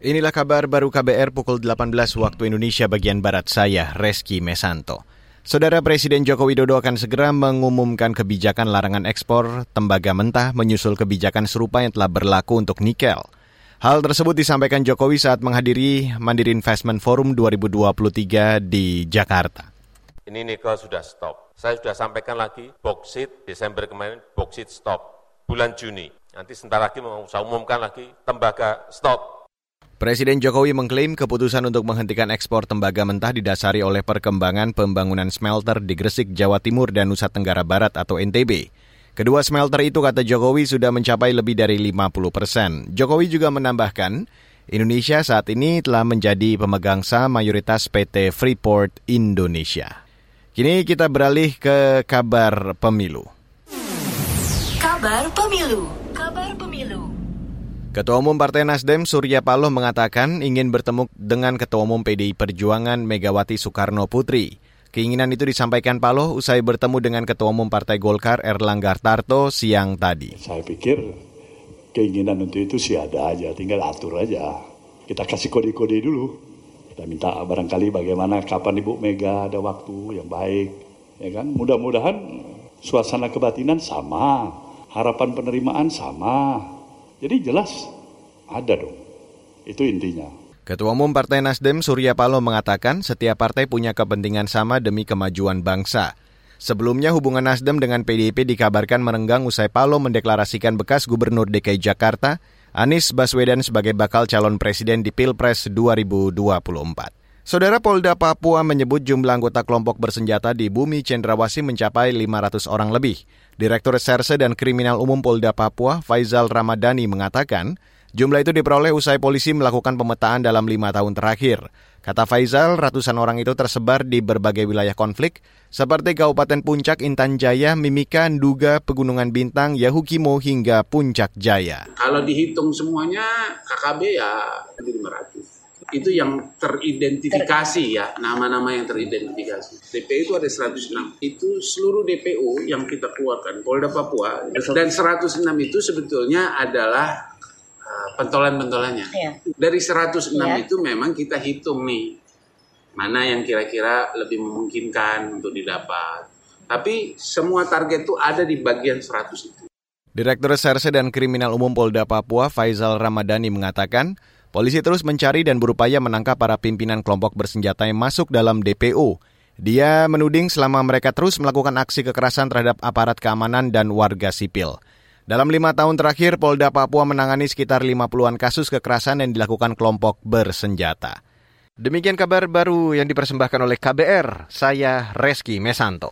Inilah kabar baru KBR pukul 18 waktu Indonesia bagian Barat saya, Reski Mesanto. Saudara Presiden Joko Widodo akan segera mengumumkan kebijakan larangan ekspor tembaga mentah menyusul kebijakan serupa yang telah berlaku untuk nikel. Hal tersebut disampaikan Jokowi saat menghadiri Mandiri Investment Forum 2023 di Jakarta. Ini nikel sudah stop. Saya sudah sampaikan lagi, boksit Desember kemarin, boksit stop. Bulan Juni, nanti sebentar lagi mau saya umumkan lagi, tembaga stop Presiden Jokowi mengklaim keputusan untuk menghentikan ekspor tembaga mentah didasari oleh perkembangan pembangunan smelter di Gresik, Jawa Timur, dan Nusa Tenggara Barat atau NTB. Kedua smelter itu, kata Jokowi, sudah mencapai lebih dari 50 persen. Jokowi juga menambahkan, Indonesia saat ini telah menjadi pemegang saham mayoritas PT Freeport Indonesia. Kini kita beralih ke kabar pemilu. Kabar pemilu. Ketua Umum Partai Nasdem Surya Paloh mengatakan ingin bertemu dengan Ketua Umum PDI Perjuangan Megawati Soekarno Putri. Keinginan itu disampaikan Paloh usai bertemu dengan Ketua Umum Partai Golkar Erlangga Tarto siang tadi. Saya pikir keinginan untuk itu sih ada aja, tinggal atur aja. Kita kasih kode-kode dulu. Kita minta barangkali bagaimana kapan Ibu Mega ada waktu yang baik. Ya kan? Mudah-mudahan suasana kebatinan sama, harapan penerimaan sama, jadi jelas ada dong. Itu intinya. Ketua Umum Partai Nasdem Surya Paloh mengatakan setiap partai punya kepentingan sama demi kemajuan bangsa. Sebelumnya hubungan Nasdem dengan PDIP dikabarkan merenggang usai Paloh mendeklarasikan bekas Gubernur DKI Jakarta, Anies Baswedan sebagai bakal calon presiden di Pilpres 2024. Saudara Polda Papua menyebut jumlah anggota kelompok bersenjata di bumi Cendrawasih mencapai 500 orang lebih. Direktur Reserse dan Kriminal Umum Polda Papua, Faizal Ramadhani, mengatakan jumlah itu diperoleh usai polisi melakukan pemetaan dalam lima tahun terakhir. Kata Faizal, ratusan orang itu tersebar di berbagai wilayah konflik, seperti Kabupaten Puncak, Intan Jaya, Mimika, Nduga, Pegunungan Bintang, Yahukimo, hingga Puncak Jaya. Kalau dihitung semuanya, KKB ya 500 itu yang teridentifikasi ya nama-nama yang teridentifikasi. DPO itu ada 106 itu seluruh DPO yang kita keluarkan Polda Papua dan 106 itu sebetulnya adalah uh, pentolan-pentolannya. Ya. dari 106 ya. itu memang kita hitung nih mana yang kira-kira lebih memungkinkan untuk didapat. Tapi semua target itu ada di bagian 100 itu. Direktur Reserse dan Kriminal Umum Polda Papua Faizal Ramadhani mengatakan Polisi terus mencari dan berupaya menangkap para pimpinan kelompok bersenjata yang masuk dalam DPO. Dia menuding selama mereka terus melakukan aksi kekerasan terhadap aparat keamanan dan warga sipil. Dalam lima tahun terakhir, Polda Papua menangani sekitar 50-an kasus kekerasan yang dilakukan kelompok bersenjata. Demikian kabar baru yang dipersembahkan oleh KBR, saya Reski Mesanto.